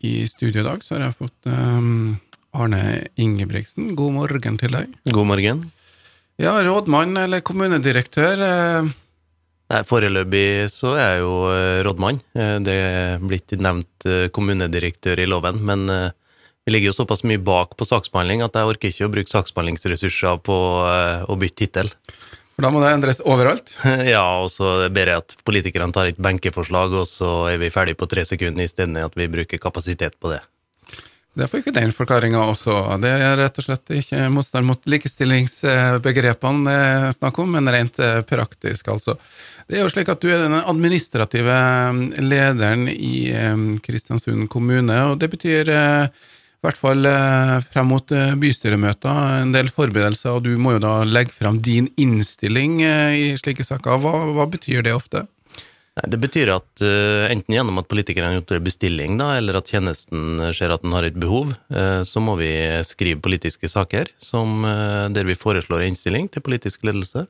I studio i dag så har jeg fått um, Arne Ingebrigtsen. God morgen til deg. God morgen. Ja, rådmann eller kommunedirektør. Uh, Nei, Foreløpig så er jeg jo eh, rådmann. Eh, det er blitt nevnt kommunedirektør i loven, men vi ligger jo såpass mye bak på saksbehandling at jeg orker ikke å bruke saksbehandlingsressurser på å bytte tittel. For da må det endres overalt? ja, og så ber jeg at politikerne tar et benkeforslag, og så er vi ferdig på tre sekunder istedenfor at vi bruker kapasitet på det. Det får ikke den forklaringa også. Det er rett og slett ikke motstand mot likestillingsbegrepene det er snakk om, men rent eh, praktisk, altså. Det er jo slik at du er den administrative eh, lederen i eh, Kristiansund kommune, og det betyr i hvert fall frem mot bystyremøter, en del forberedelser, og du må jo da legge frem din innstilling i slike saker. Hva, hva betyr det ofte? Det betyr at enten gjennom at politikerne en bestilling, da, eller at tjenesten ser at den har et behov, så må vi skrive politiske saker som, der vi foreslår innstilling til politisk ledelse.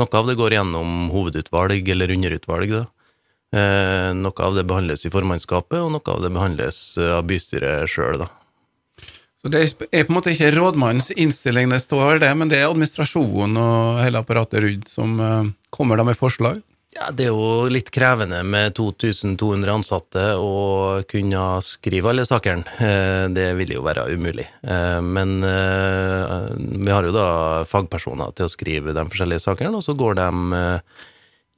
Noe av det går gjennom hovedutvalg eller underutvalg. da. Noe av det behandles i formannskapet, og noe av det behandles av bystyret sjøl. Så det er på en måte ikke rådmannens innstilling det står det, men det er administrasjonen og hele apparatet rundt som kommer da med forslag? Ja, Det er jo litt krevende med 2200 ansatte å kunne skrive alle sakene. Eh, det vil jo være umulig. Eh, men eh, vi har jo da fagpersoner til å skrive de forskjellige sakene, og så går de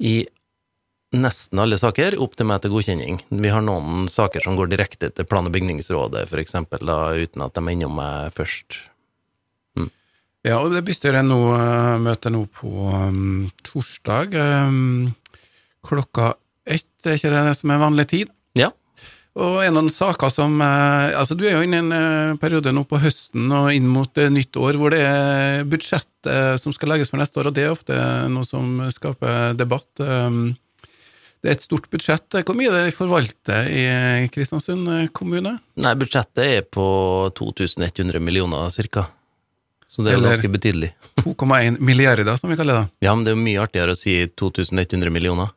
i nesten alle saker opp til meg til godkjenning. Vi har noen saker som går direkte til plan- og bygningsrådet, f.eks., uten at de er innom meg først. Mm. Ja, og det bystyret nå møter nå på um, torsdag. Um, klokka ett, er ikke det som er vanlig tid? Ja. Og en av de saker som eh, Altså, du er jo inne i en eh, periode nå på høsten og inn mot eh, nytt år hvor det er budsjett som skal legges for neste år, og det er ofte noe som skaper debatt. Det er et stort budsjett. Hvor mye er det forvalter i Kristiansund kommune? Nei, budsjettet er på 2100 millioner, cirka. Så det er Eller ganske betydelig. 2,1 milliarder, som vi kaller det. Ja, men det er mye artigere å si 2100 millioner.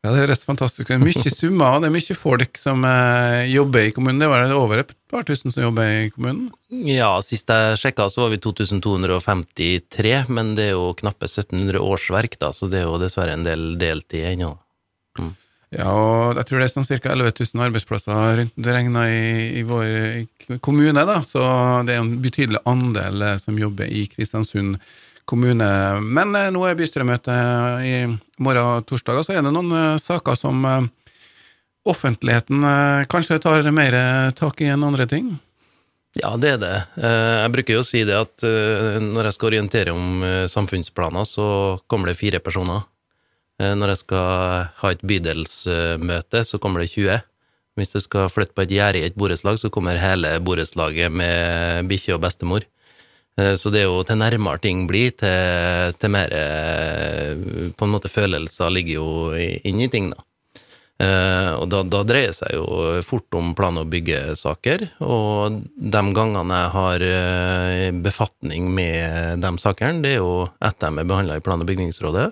Ja, det rett fantastisk. Det er mye summer, det er mye folk som eh, jobber i kommunen. Det var det over et par tusen som jobber i kommunen? Ja, sist jeg sjekka så var vi 2253, men det er jo knappe 1700 årsverk, da, så det er jo dessverre en del deltid ennå. Mm. Ja, og jeg tror det er sånn ca. 11 000 arbeidsplasser rundt regna i, i, vår kommune, da, så det er en betydelig andel eh, som jobber i Kristiansund kommune. Men eh, nå er bystyremøte i morgen torsdag, og så er det noen eh, saker som offentligheten kanskje tar mer tak i enn andre ting? Ja, det er det. Jeg bruker jo å si det at når jeg skal orientere om samfunnsplaner, så kommer det fire personer. Når jeg skal ha et bydelsmøte, så kommer det 20. Hvis jeg skal flytte på et gjerde i et borettslag, så kommer hele borettslaget med bikkje og bestemor. Eh, så det er jo til nærmere ting blir, til, til mer eh, På en måte følelser ligger jo inni ting, da. Eh, og da, da, dreier det seg jo fort om plan- og byggesaker, og de gangene jeg har befatning med de sakene, det er jo etter de er behandla i plan- og bygningsrådet.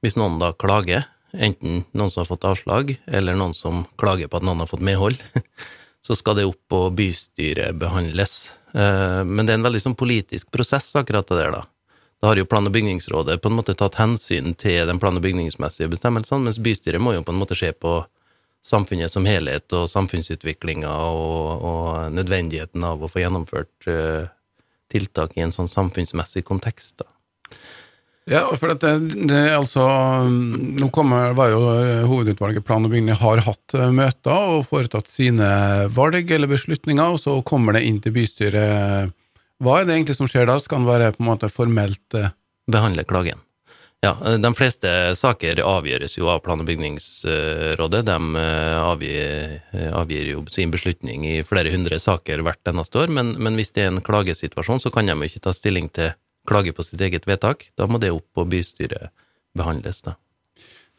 Hvis noen da klager, enten noen som har fått avslag, eller noen som klager på at noen har fått medhold, så skal det opp på bystyret behandles. Eh, men det er en veldig sånn politisk prosess, akkurat det der, da. Da har jo plan- og bygningsrådet på en måte tatt hensyn til den plan- og bygningsmessige bestemmelsene, mens bystyret må jo på en måte se på samfunnet som helhet og samfunnsutviklinga og, og, nødvendigheten av å få gjennomført uh, tiltak i en sånn samfunnsmessig kontekst. da. Ja, for det, det altså Nå kommer, var jo eh, Hovedutvalget plan og bygning har hatt eh, møter og foretatt sine valg eller beslutninger, og så kommer det inn til bystyret. Hva er det egentlig som skjer da? Skal den være på en måte formelt eh? Behandle klagen. Ja, de fleste saker avgjøres jo av plan- og bygningsrådet. De avgir, avgir, jo sin beslutning i flere hundre saker hvert eneste år, men, men hvis det er en klagesituasjon, så kan de jo ikke ta stilling til klage på sitt eget vedtak. Da må det opp på bystyret behandles, da.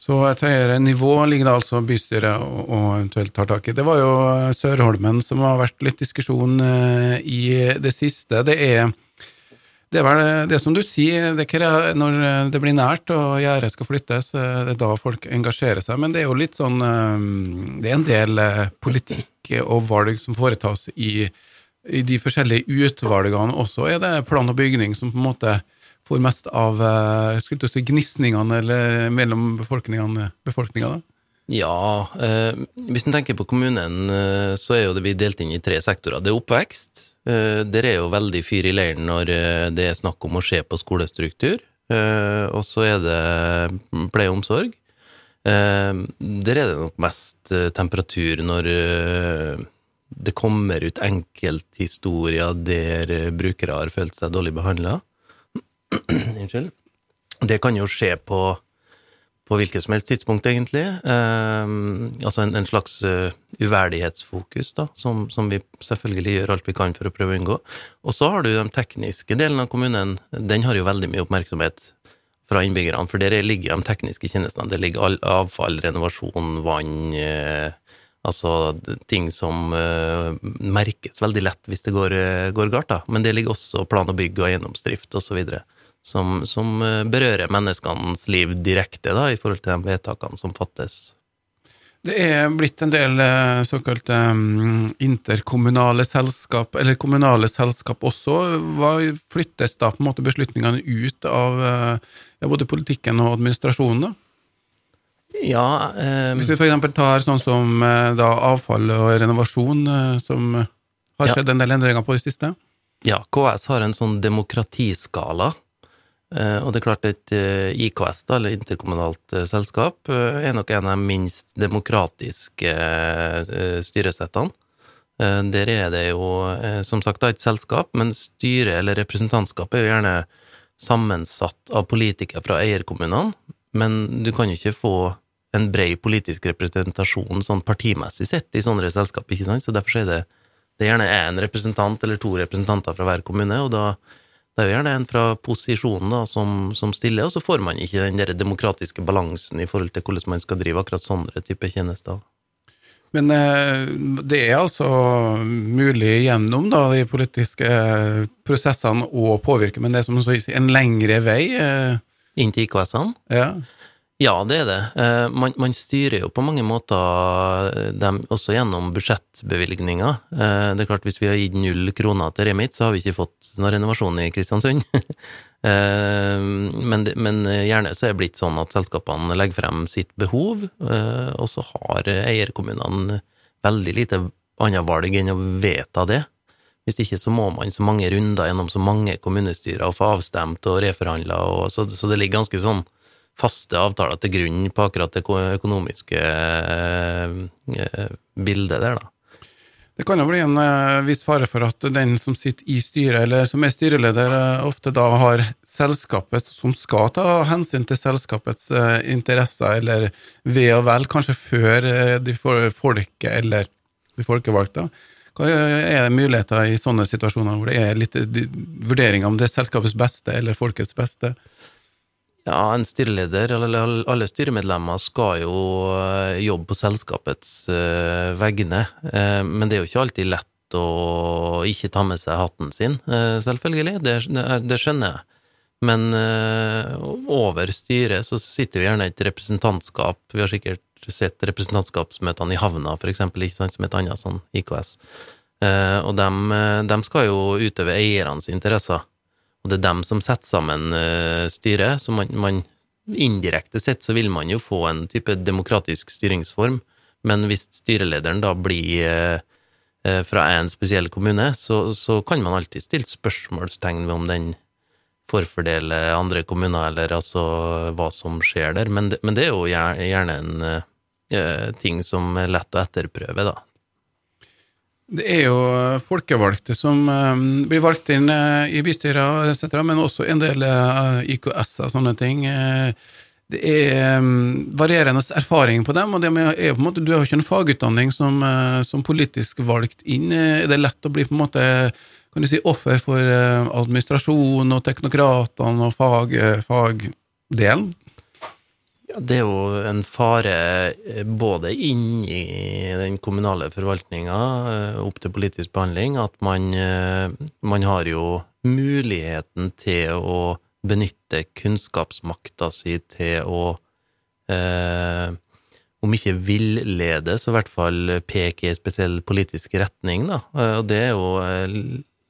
Så et høyere nivå ligger da altså bystyret og, eventuelt tar tak i. Det var jo Sørholmen som har vært litt diskusjon eh, i det siste. Det er Det er vel det som du sier, det ikke når det blir nært og gjerdet skal flyttes, det er da folk engasjerer seg. Men det er jo litt sånn Det er en del politikk og valg som foretas i, i de forskjellige utvalgene også. Er det plan og bygning som på en måte får mest av skulle si, gnisningene mellom befolkningene? befolkninga? Ja, eh, hvis en tenker på kommunen, eh, så er jo det vi delt inn i tre sektorer. Det er oppvekst. Eh, der er jo veldig fyr i leiren når eh, det er snakk om å se på skolestruktur. Eh, og så er det pleie og omsorg. Eh, der er det nok mest temperatur når det kommer ut enkelthistorier der brukere har følt seg dårlig behandla. Unnskyld. Det kan jo skje på på hvilket som helst tidspunkt, egentlig. Um, altså en, en slags uh, uverdighetsfokus, da, som, som, vi selvfølgelig gjør alt vi kan for å prøve å unngå. Og så har du den tekniske delen av kommunen. Den har jo veldig mye oppmerksomhet fra innbyggerne, for der ligger de tekniske tjenestene. Det ligger all, avfall, renovasjon, vann eh, Altså ting som uh, merkes veldig lett hvis det går, går galt, da. Men det ligger også plan og bygg og eiendomsdrift osv. Som, som uh, berører menneskenes liv direkte, da, i forhold til de vedtakene som fattes. Det er blitt en del såkalte um, interkommunale selskap, eller kommunale selskap også. Hva flyttes da på en måte beslutningene ut av ja, både politikken og administrasjonen? da? Ja eh, Hvis vi f.eks. tar sånn som da, avfall og renovasjon, som har skjedd ja. en del endringer på det siste? Ja, KS har en sånn demokratiskala Eh, og det er klart et eh, IKS, da, eller interkommunalt eh, selskap, er nok en av de minst demokratiske styresettene. Der er det jo som sagt et selskap, men styret eller representantskapet er jo gjerne sammensatt av politikere fra eierkommunene, men du kan jo ikke få en bred politisk representasjon sånn partimessig sett i sånne selskap, ikke sant, så derfor er det, det er gjerne én representant eller to representanter fra hver kommune, og da det er jo gjerne en fra posisjonen da, som, som, stiller, og så får man ikke den der demokratiske balansen i forhold til hvordan man skal drive akkurat sånne typer tjenester. Men eh, det er altså mulig gjennom da, de politiske eh, prosessene å påvirke, men det er som en lengre vei? Eh. Inn til IKS-ene? Ja. Ja, det er det. Eh, man, man, styrer jo på mange måter eh, dem også gjennom budsjettbevilgninger. Eh, det er klart, hvis vi har gitt null kroner til Remit, så har vi ikke fått noen renovasjon i Kristiansund. men, men, gjerne så er det blitt sånn at selskapene legger frem sitt behov, og så har eierkommunene veldig lite annet valg enn å vedta det. Hvis ikke så må man så mange runder gjennom så mange kommunestyrer og få avstemt og reforhandla, så, så det ligger ganske sånn faste avtaler til grunn på akkurat det økonomiske eh, bildet der, da. Det kan jo bli en uh, viss fare for at den som sitter i styret, eller som er styreleder, ofte da har selskapet som skal ta hensyn til selskapets interesser, eller ve og vel, kanskje før de folket eller de folkevalgte. Hva er det muligheter i sånne situasjoner hvor det er litt vurdering om det er selskapets beste eller folkets beste? Ja, en styreleder, eller alle styremedlemmer, skal jo eh, jobbe på selskapets uh, vegne. Uh, men det er jo ikke alltid lett å ikke ta med seg hatten sin, selvfølgelig. Det, det, skjønner jeg. Men over styret så sitter jo gjerne et representantskap. Vi har sikkert sett representantskapsmøtene i havna, for eksempel, ikke sant, som et annet sånn IKS. og de, de skal jo utøve eiernes interesser og det er dem som setter sammen uh, styret, så man, man, indirekte sett så vil man jo få en type demokratisk styringsform, men hvis styrelederen da blir uh, fra en spesiell kommune, så, så, kan man alltid stille spørsmålstegn ved om den forfordeler andre kommuner, eller altså hva som skjer der, men det, men det er jo gjerne en ting som er lett å etterprøve, da. Det er jo folkevalgte som um, blir valgt inn uh, i bystyrer men også en del uh, IKS-er og sånne ting. Det er varierende erfaring på dem, og det er på en måte, du har jo ikke en fagutdanning som, som, politisk valgt inn. Er det lett å bli på en måte kan du si, offer for administrasjon og teknokratene og fag, fagdelen? Det er jo en fare både inn i den kommunale forvaltninga, eh, opp til politisk behandling, at man, eh, man har jo muligheten til å benytte kunnskapsmakta si til å eh, om ikke villede, så i hvert fall peke i en spesiell politisk retning, da. Eh, og det er jo eh,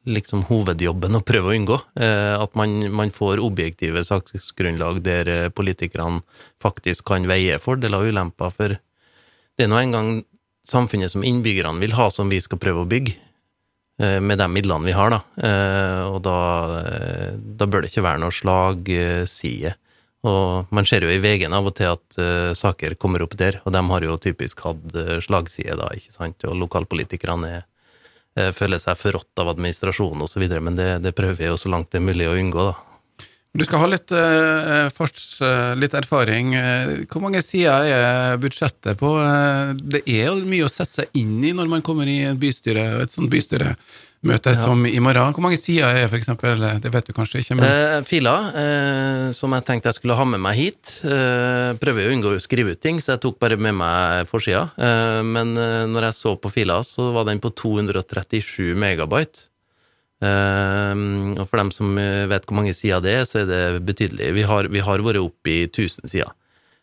liksom hovedjobben å prøve å unngå. Eh, at man, man får objektive saksgrunnlag der politikerne faktisk kan veie fordeler og ulemper. For det er nå engang samfunnet som innbyggerne vil ha, som vi skal prøve å bygge. Med de midlene vi har, da. Og da, da bør det ikke være noe slagside. Og man ser jo i VG-en av og til at uh, saker kommer opp der, og de har jo typisk hatt slagside, da, ikke sant, og lokalpolitikerne uh, føler seg forrådt av administrasjonen osv., men det, det, prøver vi jo så langt det er mulig å unngå, da. Du skal ha litt uh, farts, litt erfaring. Hvor mange sider er budsjettet på? Det er jo mye å sette seg inn i når man kommer i et bystyre, et sånt bystyre møte ja. som i morgen. Hvor mange sider er for eksempel? Det vet du kanskje ikke, men eh, Filer, eh, som jeg tenkte jeg skulle ha med meg hit. Eh, prøver å unngå å skrive ut ting, så jeg tok bare med meg forsida. Eh, men eh, når jeg så på fila, så var den på 237 megabyte. Eh, og for dem som vet hvor mange sider det er, så er det betydelig. Vi har, vi har vært oppe i 1000 sider.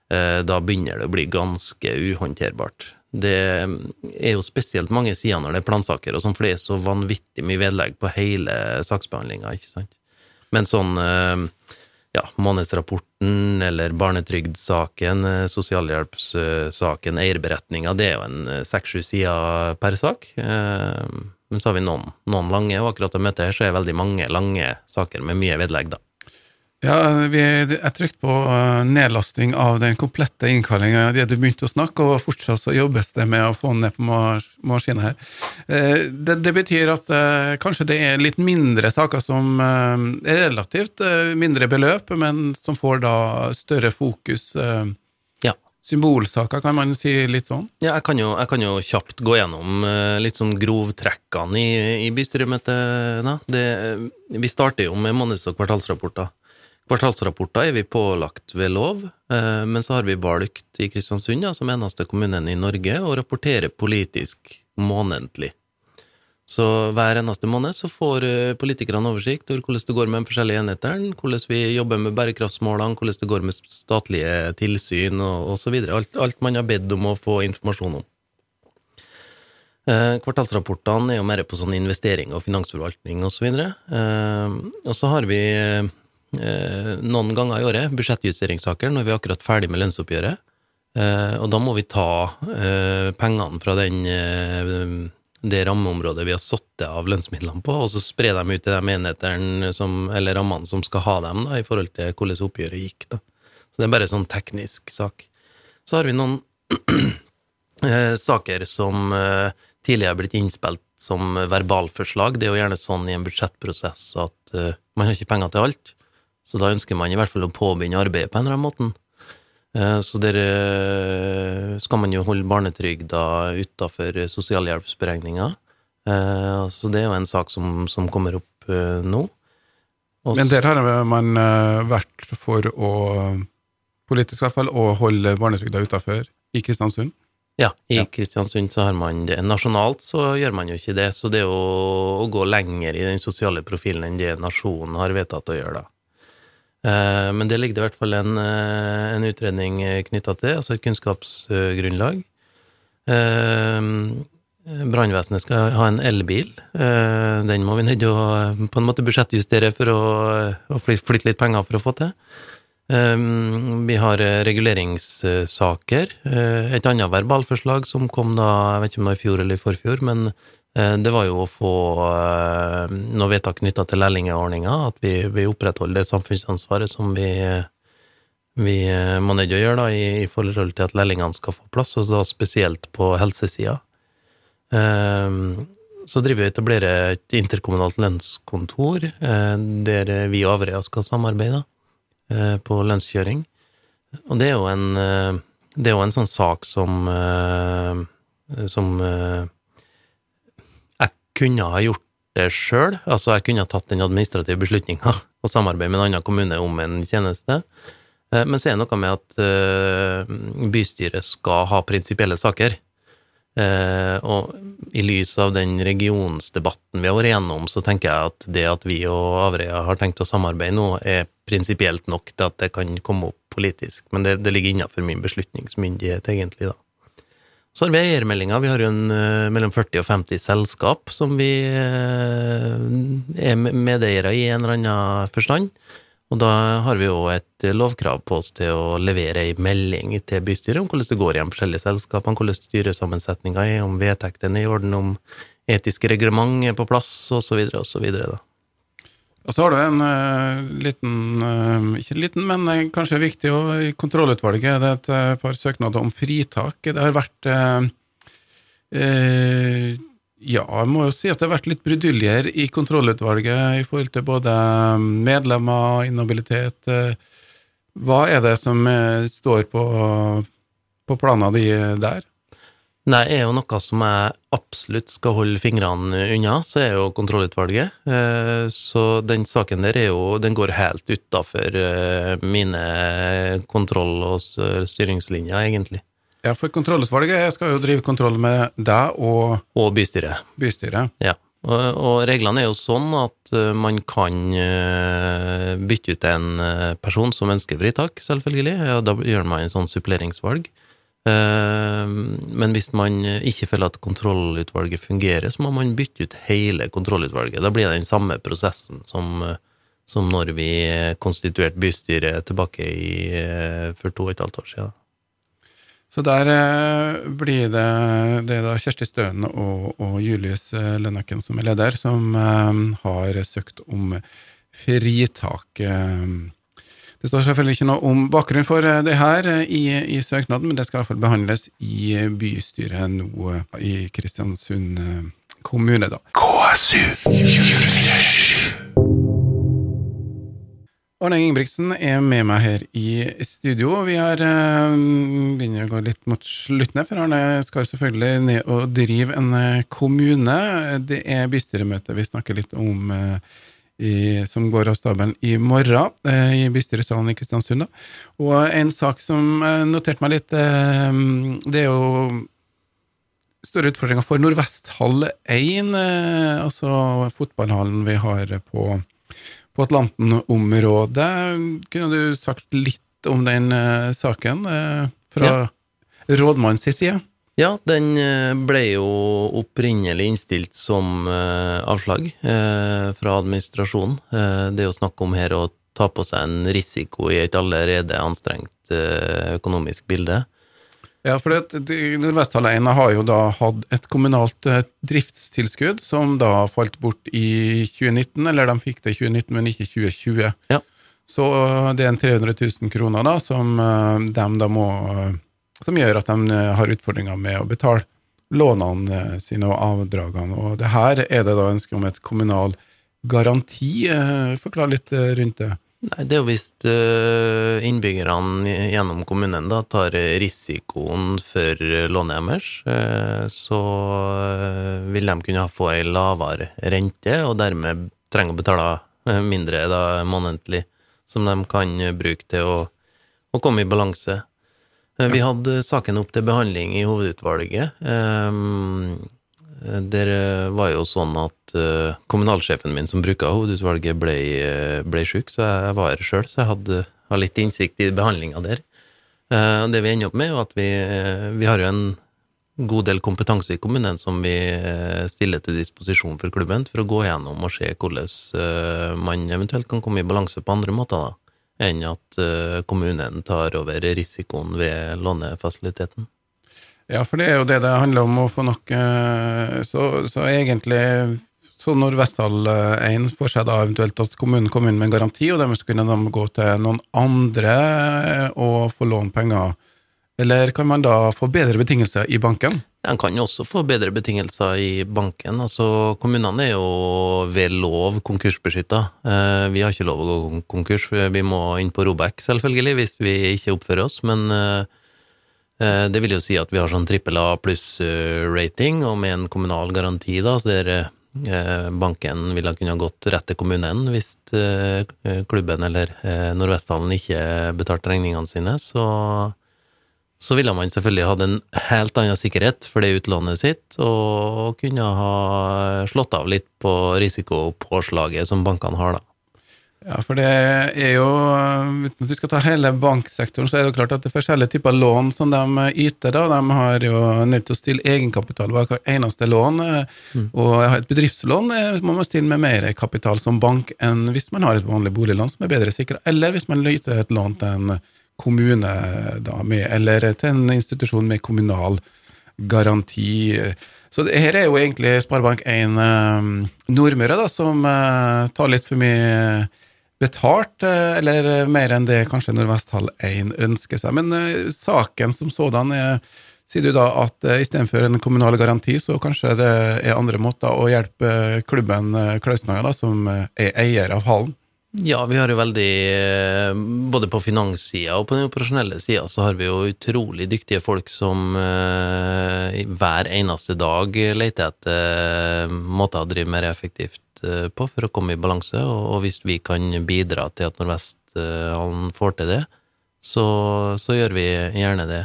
da begynner det å bli ganske uhåndterbart. Det er jo spesielt mange sider når det er plansaker, og sånn, for det er så vanvittig mye vedlegg på hele saksbehandlinga. Men sånn eh, ja, månedsrapporten eller barnetrygdsaken, eh, sosialhjelpssaken, eierberetninga, det er jo en eh, seks-sju sider per sak. Men så har vi noen, noen lange, og akkurat å møtet her så er det veldig mange lange saker med mye vedlegg, da. Ja, vi, er trygt på eh, nedlasting av den komplette innkallinga idet du begynte å snakke, og fortsatt så jobbes det med å få den ned på maskinen her. Eh, det, det, betyr at eh, kanskje det er litt mindre saker som er relativt mindre beløp, men som får da større fokus. Ja. Symbolsaker, kan man si litt sånn? Ja, jeg kan jo, jeg kan jo kjapt gå gjennom litt sånn grovtrekkene i, i bystyremøtet. Vi starter jo med måneds- og kvartalsrapporter. Kvartalsrapporter er vi pålagt ved lov, eh, men så har vi valgt i Kristiansund ja, som eneste kommunen i Norge å rapportere politisk månedlig. Så hver eneste måned så får eh, politikerne oversikt over hvordan det går med de forskjellige enhetene, hvordan vi jobber med bærekraftsmålene, hvordan det går med statlige tilsyn og osv. Alt, alt man har bedt om å få informasjon om. Eh, kvartalsrapportene er jo mer på sånn investering og finansforvaltning osv. Og, så og så har vi noen ganger i året, budsjettjusteringssaker, når vi er akkurat ferdig med lønnsoppgjøret. Eh, og da må vi ta eh, pengene fra den, det rammeområdet vi har satt av lønnsmidlene på, og så spre dem ut til de enhetene som, eller rammene som skal ha dem, da, i forhold til hvordan oppgjøret gikk. Da. Så det er bare en sånn teknisk sak. Så har vi noen saker som tidligere har blitt innspilt som verbalforslag. Det er jo gjerne sånn i en budsjettprosess at man har ikke penger til alt. Så da ønsker man i hvert fall å påbegynne arbeidet på en eller annen måte. Eh, så der eh, skal man jo holde barnetrygda utafor sosialhjelpsberegninga. Eh, så det er jo en sak som, som kommer opp nå. Også, Men der har man vært for å, politisk i hvert fall, å holde barnetrygda utafor i Kristiansund? Ja, i. Kristiansund så har man det. Nasjonalt så gjør man jo ikke det, så det er jo å gå lenger i den sosiale profilen enn det nasjonen har vedtatt å gjøre, da. Eh, men det ligger i hvert fall en, eh, en utredning knytta til, altså et kunnskapsgrunnlag. Eh, brannvesenet skal ha en elbil. Den må vi nødt å på en måte budsjettjustere for å, å flytte litt penger for å få til. Vi har reguleringssaker. Et annet verbalforslag som kom da, jeg vet ikke om det var i fjor eller i forfjor, men Eh, det var jo å få eh, noe vedtak knytta til lærlingordninga, at vi, vi, opprettholder det samfunnsansvaret som vi, vi må nødt å gjøre da, i, i, forhold til at lærlingene skal få plass, og da spesielt på helsesida. Eh, så driver vi og etablerer et interkommunalt lønnskontor, der vi og Averøya skal samarbeide på lønnskjøring. Og det er jo en, det er jo en sånn sak som, som kunne ha gjort det sjøl. Altså, jeg kunne ha tatt den administrative beslutninga og samarbeidet med en annen kommune om en tjeneste. Eh, men så er det noe med at eh, bystyret skal ha prinsipielle saker. Eh, og i lys av den regionsdebatten vi har vært igjennom, så tenker jeg at det at vi og Averøya har tenkt å samarbeide nå, er prinsipielt nok til at det kan komme opp politisk. Men det, det ligger innenfor min beslutningsmyndighet, egentlig, da. Så har vi eiermeldinga. Vi har jo en, uh, mellom 40 og 50 selskap som vi uh, er medeiere i en eller annen forstand. Og da har vi jo et lovkrav på oss til å levere ei melding til bystyret om hvordan det går i de forskjellige selskapene, hvordan styresammensetninga er, om vedtektene er i orden, om etiske reglement er på plass, osv., osv. Og så har du en uh, liten, uh, ikke liten, men uh, kanskje viktig, òg, i kontrollutvalget det er et par søknader om fritak. Det har vært ja, jeg må jo si at det har vært litt bruduljer i kontrollutvalget i forhold til både medlemmer, inhabilitet. Hva er det som står på, på planene de der? Nei, er jo noe som jeg absolutt skal holde fingrene unna, så er jo kontrollutvalget. Eh, så den saken der er jo Den går helt utafor eh, mine kontroll- og styringslinjer, egentlig. Ja, for kontrollutvalget skal jo drive kontroll med deg og Og bystyret. bystyret. Ja. Og, reglene er jo sånn at uh, man kan bytte ut en person som ønsker fritak, selvfølgelig. Ja, da gjør man en sånn suppleringsvalg. Men hvis man ikke føler at kontrollutvalget fungerer, så må man bytte ut hele kontrollutvalget. Da blir det den samme prosessen som, som når vi konstituerte bystyret tilbake i, for to og et halvt år siden. Så der eh, blir det, det da Kjersti Støen og, og Julius eh, Lønnaken som er leder, som eh, har søkt om fritak. Det står selvfølgelig ikke noe om bakgrunnen for det her i, i søknaden, men det skal i hvert fall behandles i bystyret nå i Kristiansund kommune, da. KSU 247. Arne Ingebrigtsen er med meg her i studio. Vi er, begynner å gå litt mot slutten, for Arne skal selvfølgelig ned og drive en kommune. Det er bystyremøte vi snakker litt om i, som går av stabelen i morgen, i bystyresalen i Kristiansund. Og en sak som noterte meg litt, det er jo store utfordringer for Nordvesthall 1, altså fotballhallen vi har på på Atlanten-området. Kunne du sagt litt om den uh, saken uh, fra ja. rådmannens side? Ja, den eh, ble jo opprinnelig innstilt som avslag fra administrasjonen. Det er jo snakk om her å ta på seg en risiko i et allerede anstrengt økonomisk bilde. Ja, for Nordvesthalleiene har jo da hatt et kommunalt eh, driftstilskudd som da falt bort i 2019, eller de fikk det i 2019, men ikke i 2020. Ja. Så eh, det er en 300 000 kroner da, som eh, de da må Som gjør at de har utfordringer med å betale lånene sine og avdragene. Og det her er det da ønske om et kommunal garanti. Forklar litt rundt det. Nei, Det er jo hvis innbyggerne gjennom kommunen da tar risikoen for lånet deres, så vil de kunne få ei lavere rente, og dermed trenger å betale mindre da månedlig, som de kan bruke til å, å komme i balanse. Vi hadde saken opp til behandling i hovedutvalget. Um, Eh, det var jo sånn at kommunalsjefen min som bruker hovedutvalget, ble, ble sjuk, så jeg var her sjøl, så jeg hadde, hadde, litt innsikt i behandlinga der. Det vi ender opp med, er at vi, vi, har jo en god del kompetanse i kommunen som vi stiller til disposisjon for klubben, for å gå gjennom og se hvordan man eventuelt kan komme i balanse på andre måter da, enn at kommunen tar over risikoen ved lånefasiliteten. Ja, for det er jo det det handler om, å få nok eh, Så, så egentlig så når Vestfold 1 eh, får seg da eventuelt at kommunen kommer inn med en garanti, og dermed kunne de gå til noen andre eh, og få låne penger, eller kan man da få bedre betingelser i banken? De kan jo også få bedre betingelser i banken. Altså, Kommunene er jo ved lov konkursbeskytta. Vi har ikke lov å gå konkurs, vi må inn på Robek selvfølgelig hvis vi ikke oppfører oss, men Eh, det vil jo si at vi har sånn trippel A pluss-rating, og med en kommunal garanti, da, så der eh, banken ville kunne gått rett til kommunen hvis eh, klubben eller Nordvesthallen ikke betalte regningene sine, så så ville man selvfølgelig hatt en helt annen sikkerhet for det utlånet sitt, og kunne ha slått av litt på risikopåslaget som bankene har, da. Ja, for det er jo Uten at vi skal ta hele banksektoren, så er det jo klart at det er forskjellige typer lån som de yter. da, De har jo nødt til å stille egenkapital hver eneste lån. Mm. Og et bedriftslån må man stille med mer kapital som bank enn hvis man har et vanlig boliglån som er bedre sikra, eller hvis man yter et lån til en kommune da, med, eller til en institusjon med kommunal garanti. Så det her er jo egentlig Sparebank1 eh, Nordmøre da, som eh, tar litt for mye betalt, eh, eller mer enn det kanskje Nordvesthall 1 ønsker seg. Men uh, saken som sådan er Sier du da at uh, istedenfor en kommunal garanti, så kanskje det er andre måter å hjelpe klubben uh, Klausenhaga, som er eier av hallen? Ja, vi har jo veldig Både på finanssida og på den operasjonelle sida så har vi jo utrolig dyktige folk som uh, hver eneste dag leter etter måter å drive mer effektivt Eh, på for å komme i balanse, og hvis vi kan bidra til at Nordvesthallen får til det, så, så, gjør vi gjerne det.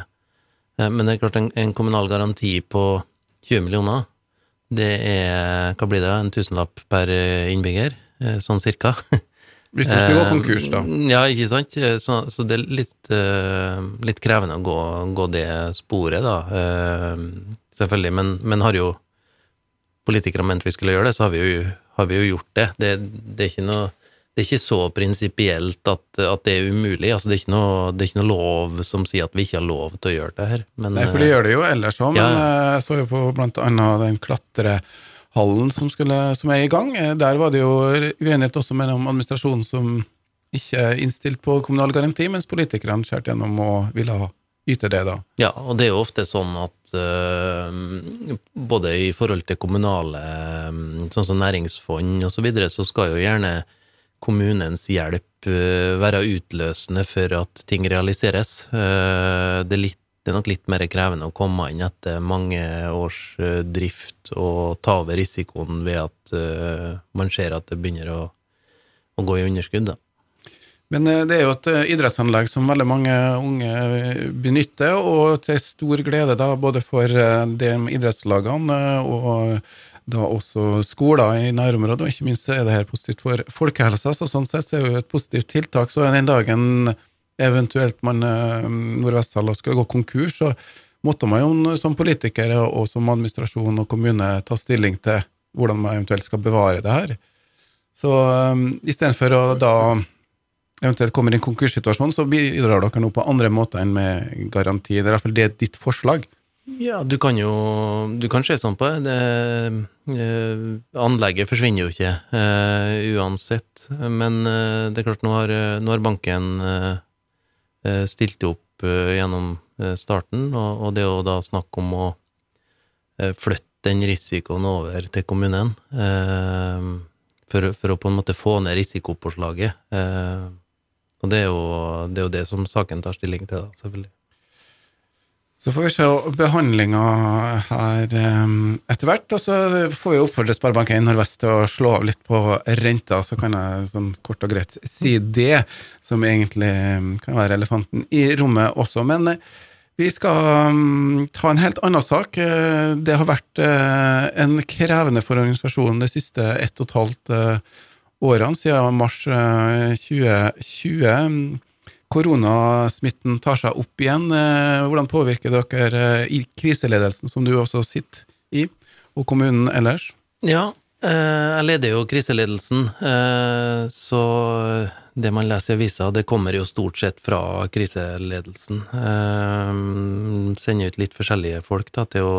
Eh, men det er klart, en, en, kommunal garanti på 20 millioner, det er Hva blir det? En tusenlapp per innbygger? Eh, sånn cirka. Hvis det skulle gå konkurs, da. Ja, ikke sant. Så, så det er litt, litt krevende å gå, gå, det sporet, da. Selvfølgelig. Men, men har jo politikere ment vi skulle gjøre det, så har vi jo har vi jo gjort det. Det, det, er, ikke noe, det er ikke så prinsipielt at, at, det er umulig. Altså, det, er noe, det er ikke noe lov som sier at vi ikke har lov til å gjøre det her. Men, Nei, for de gjør det jo ellers òg, men ja. Eh, jeg så jo på blant annet den klatrehallen som, skulle, som er i gang. Eh, der var det jo uenighet også mellom administrasjonen som ikke er innstilt på kommunal garanti, mens politikerne skjærte gjennom og ville ha yte det, da. Ja, og det er jo ofte sånn at uh, både i forhold til kommunale, uh, sånn som næringsfond osv., så, videre, så skal jo gjerne kommunens hjelp uh, være utløsende for at ting realiseres. Det er, litt, det, er nok litt mer krevende å komme inn etter mange års drift og ta over risikoen ved at man ser at det begynner å, å gå i underskudd, da. Men eh, det er jo et eh, idrettsanlegg som veldig mange unge eh, benytter, og til stor glede da, både for de idrettslagene og da også skoler i nærområdet, og ikke minst er det her positivt for folkehelsa. Så sånn sett er det jo et positivt tiltak. Så den dagen eventuelt man Nordvesthallen skulle gå konkurs, så måtte man jo som politiker og som administrasjon og kommune ta stilling til hvordan man eventuelt skal bevare det her. Så um, istedenfor å da eventuelt komme i en konkurssituasjon, så bidrar dere nå på andre måter enn med garanti. Det er i hvert fall det ditt forslag. Ja, du kan jo du kan se sånn på det. det eh, anlegget forsvinner jo ikke eh, uansett. Men eh, det er klart, nå har, nå har banken uh, stilt opp gjennom starten, og, det å da snakke om å flytte den risikoen over til kommunen. For, for, å på en måte få ned risikopåslaget. Og det er, jo, det er jo det som saken tar stilling til, da, selvfølgelig. Så får vi se behandlinga her um, etter hvert. Og så får vi oppfordre Sparebank1 Nordvest til å slå av litt på renta, så kan jeg sånn kort og greit si det, som egentlig um, kan være elefanten i rommet også. Men uh, vi skal um, ta en helt annen sak. Uh, det har vært uh, en krevende for organisasjonen de siste ett og et halvt årene, siden mars 2020. Eh, Koronasmitten tar seg opp igjen. Eh, hvordan påvirker dere eh, i kriseledelsen, som du også sitter i, og kommunen ellers? Ja, jeg leder jo kriseledelsen, så det man leser i avisa, det kommer jo stort sett fra kriseledelsen. Sender ut litt forskjellige folk da, til å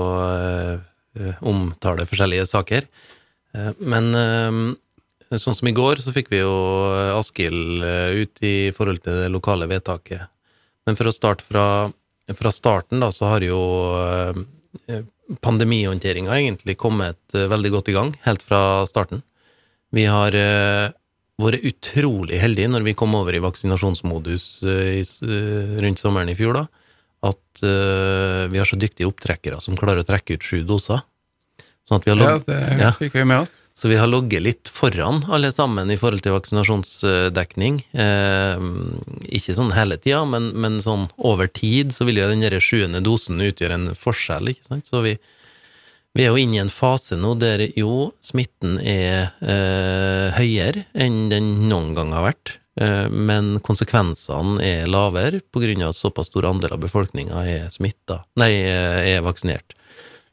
omtale forskjellige saker. Men Sånn som i går, så fikk vi jo eh, Askild eh, ut i forhold til det lokale vedtaket. Men for å starte fra, fra starten, da, så har jo eh, pandemihåndteringa egentlig kommet veldig godt i gang, helt fra starten. Vi har vært utrolig heldige når vi kom over i vaksinasjonsmodus rundt sommeren i fjor, da, at vi har så dyktige opptrekkere som klarer å trekke ut sju doser. Sånn at vi har Ja, det Ja. fikk vi med oss. så vi har ligget litt foran alle sammen i forhold til vaksinasjonsdekning. Eh, ikke sånn hele tida, men, men sånn over tid så vil jo den sjuende dosen utgjøre en forskjell, ikke sant. Så vi, vi er jo inne i en fase nå der jo smitten er eh, høyere enn den noen gang har vært. Eh, men konsekvensene er lavere av at såpass stor andel av befolkninga er smitta, nei, eh, er vaksinert.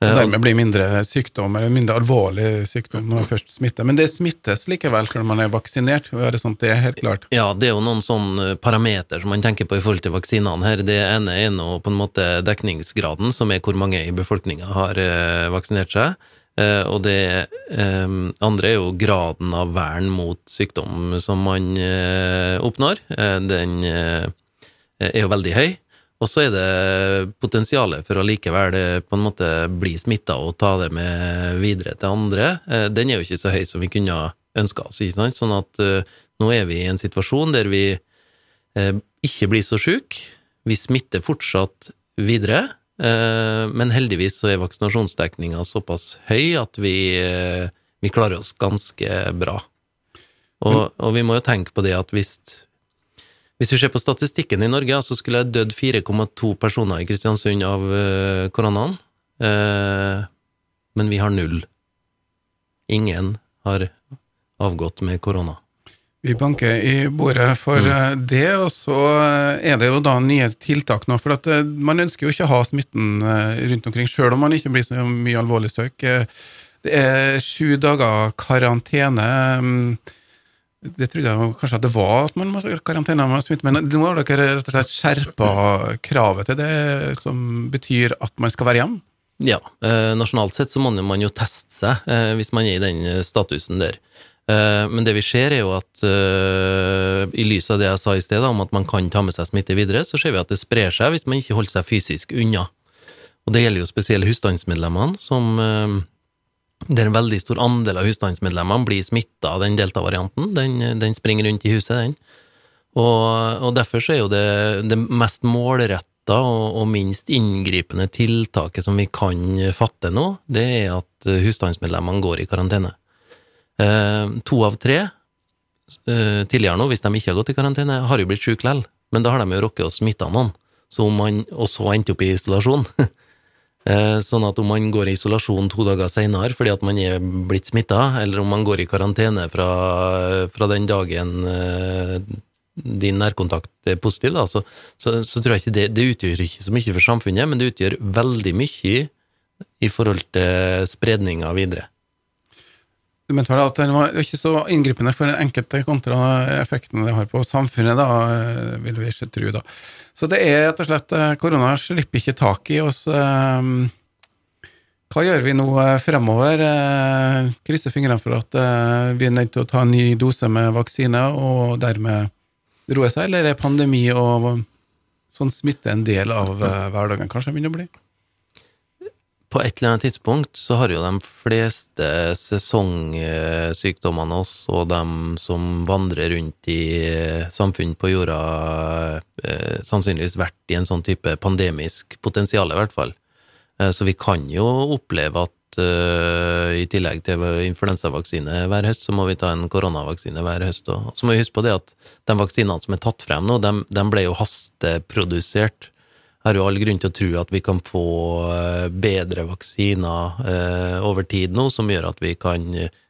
Og Eh, dermed blir mindre sykdom, eller mindre alvorlig sykdom når man først smitter. Men det smittes likevel når man er vaksinert. Er det sånt, det er helt klart. Ja, det er jo noen sånne parameter som man tenker på i forhold til vaksinene her. Det ene er nå på en måte dekningsgraden, som er hvor mange i befolkninga har eh, vaksinert seg. Eh, og det eh, andre er jo graden av vern mot sykdom som man eh, oppnår. Eh, den eh, er jo veldig høy. Og så er det potensialet for å likevel eh, på en måte bli smitta og ta det med videre til andre. Eh, Den er jo ikke så høy som vi kunne ønska oss, ikke sant. Sånn at eh, nå er vi i en situasjon der vi ikke blir så sjuke. Vi smitter fortsatt videre, men heldigvis så er vaksinasjonsdekninga såpass høy at vi, vi klarer oss ganske bra. Og, og vi må jo tenke på det at hvis hvis vi ser på statistikken i Norge, så skulle jeg dødd 4,2 personer i Kristiansund av eh, koronaen. Eh, men vi har null. Ingen har avgått med korona. Vi banker i bordet for mm. det, og så eh, er det jo da nye tiltak nå. For at eh, man ønsker jo ikke å ha smitten eh, rundt omkring, sjøl om man ikke blir så mye alvorlig. Eh, Det er sju dager karantene. Det trodde jeg kanskje at det var at man må ha karantene med smitte, men nå har dere rett og slett skjerpa kravet til det, som betyr at man skal være hjemme. Ja, eh, nasjonalt sett så må man jo teste seg eh, hvis man er i den eh, statusen der. Men det vi ser er jo at i lys av det jeg sa i sted, om at man kan ta med seg smitte videre, så ser vi at det sprer seg hvis man ikke holder seg fysisk unna. Og det gjelder jo spesielt husstandsmedlemmene, som der en veldig stor andel av husstandsmedlemmene blir smitta av den delta-varianten. Den, den springer rundt i huset, den. Og, og derfor så er jo det, det mest målretta og, og minst inngripende tiltaket som vi kan fatte nå, det er at husstandsmedlemmene går i karantene. Eh, to av tre eh, tidligere nå, hvis de ikke har gått i karantene, har jo blitt syke likevel. Men da har de jo rukket å smitte noen, så man, og så endte opp i isolasjon. Eh, Sånn at om man går i isolasjon to dager seinere fordi at man er blitt smitta, eller om man går i karantene fra, fra den dagen eh, din nærkontakt er positiv, da, så, så, så tror jeg ikke det, det utgjør ikke så mye for samfunnet, men det utgjør veldig mye i forhold til spredninga videre. Du mente vel at den var ikke så inngripende for den enkelte kontra effektene det har på samfunnet, da, eh, vil vi ikke tro, da. Så det er rett og slett eh, Korona slipper ikke tak i oss. eh, Hva gjør vi nå eh, fremover? Krysser fingrene for at vi er nødt til å ta en ny dose med vaksine og dermed roe seg, eller er pandemi og sånn smitte en del av hverdagen? Kanskje begynner å bli? På et eller annet tidspunkt så har jo de fleste sesongsykdommene oss, og de som vandrer rundt i eh, samfunn på jorda, eh, sannsynligvis vært i en sånn type pandemisk potensial, i hvert fall. Eh, Så vi kan jo oppleve at eh, i tillegg til influensavaksine hver høst, så må vi ta en koronavaksine hver høst. Og så må vi huske på det at de vaksinene som er tatt frem nå, de, de ble jo hasteprodusert. Har jo all grunn til å tro at vi kan få eh, bedre vaksiner eh, over tid nå, som gjør at vi kan,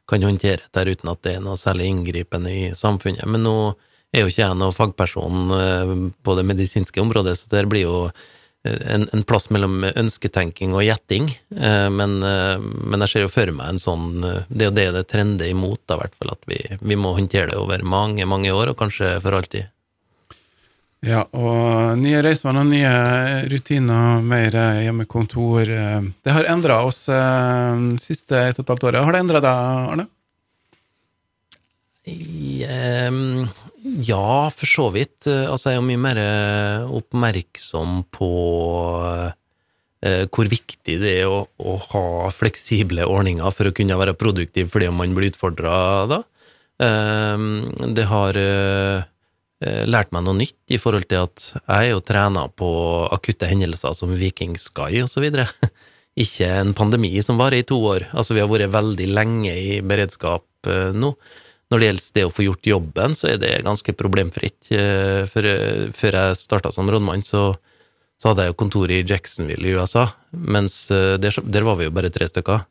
kan håndtere det uten at det er noe særlig inngripende i samfunnet. Men nå er jo ikke jeg noen fagperson eh, på det medisinske området, så det blir jo en, en plass mellom ønsketenking og gjetting. Men, men jeg ser jo for meg en sånn Det er jo det det trender imot, da, hvert fall. At vi, vi må håndtere det over mange, mange år, og kanskje for alltid. Ja, og nye reisevaner, nye rutiner, mer hjemmekontor. eh, Det har endra oss eh, siste et og et halvt året. Har det endra deg, Arne? Ehm, Ja, for så vidt. Eh, Altså, jeg er jo mye mer eh, oppmerksom på eh, hvor viktig det er å, å ha fleksible ordninger for å kunne være produktiv fordi man blir utfordra da. Ehm, Det har eh, eh, lært meg noe nytt i forhold til at jeg er jo trena på akutte hendelser som Viking Sky videre ikke en pandemi som varer i to år. Altså, vi har vært veldig lenge i beredskap eh, nå. Når det gjelder det å få gjort jobben, så er det ganske problemfritt. Eh, før jeg starta som rådmann, så, så, hadde jeg jo kontor i Jacksonville i USA, mens der, der, var vi jo bare tre stykker.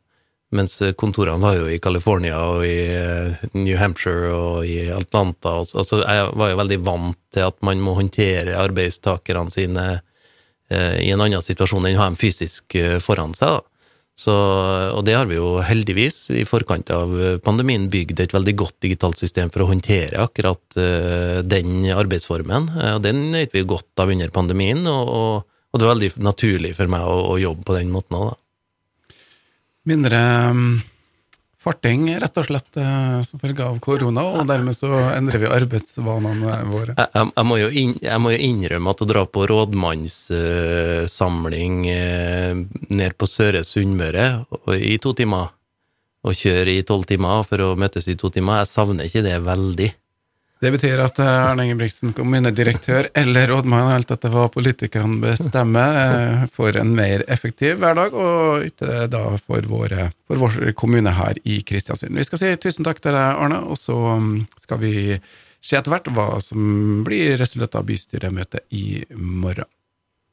Mens kontorene var jo i California og i New Hampshire og i Atlanta. Altså, jeg var jo veldig vant til at man må håndtere arbeidstakerne sine i en annen situasjon enn å ha dem fysisk foran seg. da. Så, og det har vi jo heldigvis i forkant av pandemien bygd et veldig godt digitalt system for å håndtere akkurat den arbeidsformen. Og den nøt vi godt av under pandemien, og, og, og, det var veldig naturlig for meg å, å jobbe på den måten òg, da. Mindre um farting, rett og slett, eh, som følge av korona, og dermed så endrer vi arbeidsvanene våre. Jeg, jeg, må, jo inn, jeg må, jo innrømme at å dra på rådmannssamling uh, ned på Søre Sunnmøre i to timer, og kjøre i tolv timer for å møtes i to timer, jeg savner ikke det veldig. Det betyr at eh, Arne Ingebrigtsen, kommunedirektør eller rådmann, helt etter hva politikerne bestemmer, for får en mer effektiv hverdag, og ikke da for, våre, for vår kommune her i Kristiansund. Vi skal si tusen takk til deg, Arne, og så mm, skal vi se etter hvert hva som blir resultatet av bystyremøtet i morgen.